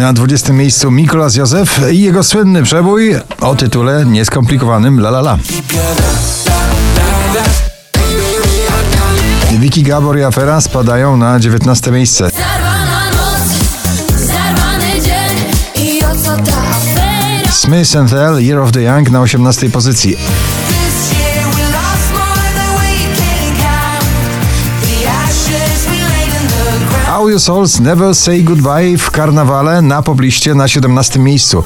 Na 20 miejscu Mikolas Józef i jego słynny przebój o tytule nieskomplikowanym La La La. Vicky Gabor i Afera spadają na 19 miejsce. Smith and Tell, Year of the Young na 18 pozycji. How You Souls Never Say Goodbye w karnawale na pobliście na 17 miejscu.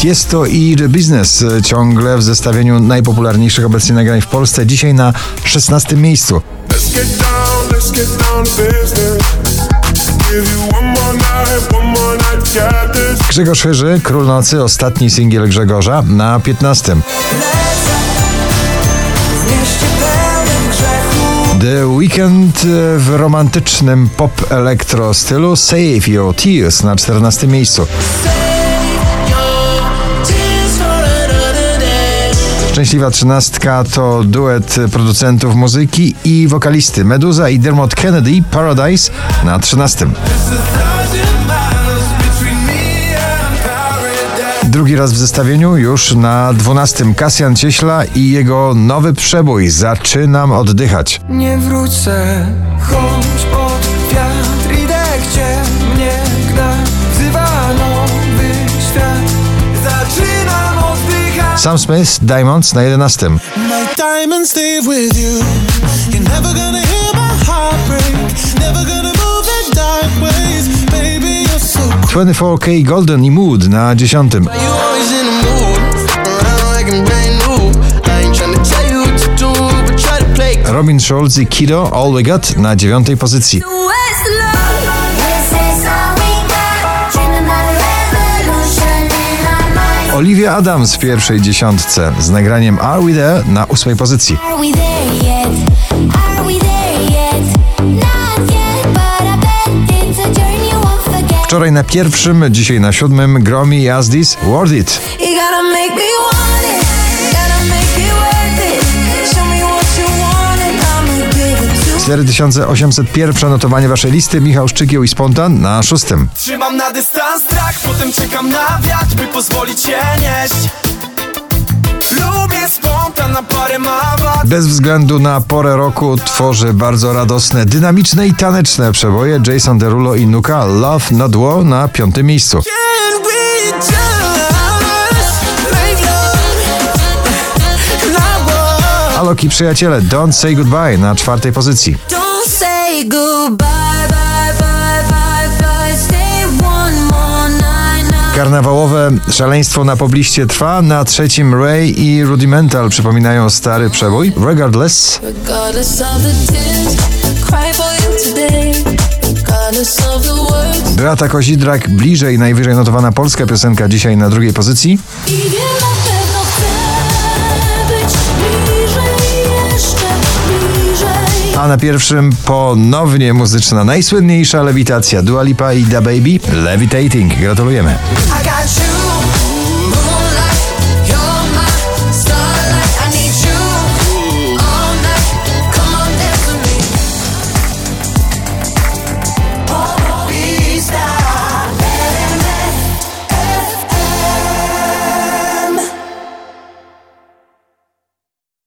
Tiesto i The Business e, ciągle w zestawieniu najpopularniejszych obecnie nagrań w Polsce, dzisiaj na 16 miejscu. To. Grzegorz Chyży, Król Nocy, ostatni singiel Grzegorza na 15. The Weekend e, w romantycznym pop-elektro stylu Save Your Tears na 14 miejscu. Szczęśliwa trzynastka to duet producentów muzyki i wokalisty Meduza i Dermot Kennedy Paradise na 13. Drugi raz w zestawieniu już na 12. Kasjan Cieśla i jego nowy przebój Zaczynam oddychać. Nie wrócę, choć pod wiatr idę, gdzie mnie gna Wzywa nowy świat, zaczynam oddychać Sam Smith Diamonds na 11. My 24K Golden i Mood na 10. You always in the mood Around like I'm brand new I ain't tryna tell you what to do But try to play Robin Schulz i Kido All We Got na 9. pozycji. Olivia Adams w pierwszej dziesiątce z nagraniem Are We There na 8. pozycji. Wczoraj na pierwszym, dzisiaj na siódmym Gromi i Asdis Worth It. It. Gotta make it worth it. Show me what you want and I'ma give it to 4801 notowanie waszej listy Michał Szczygieł i Spontan na szóstym. Trzymam na dystans strach, potem czekam na wiatr, by pozwolić się nieść Lubię spontan na parę mawat Bez względu na porę roku tworzy bardzo radosne, dynamiczne i taneczne przeboje Jason Derulo i Nuka Love Not War na piątym miejscu. War. Aloki przyjaciele Don't Say Goodbye na czwartej pozycji. Don't say goodbye, Karnawałowe szaleństwo na pobliście trwa. Na trzecim Ray i Rudimental przypominają stary przebój Regardless. Beata Kozidrak bliżej, najwyżej notowana polska piosenka dzisiaj na drugiej pozycji. A na pierwszym ponownie muzyczna najsłynniejsza lewitacja Dua Lipa i Da Baby Levitating. Gratulujemy.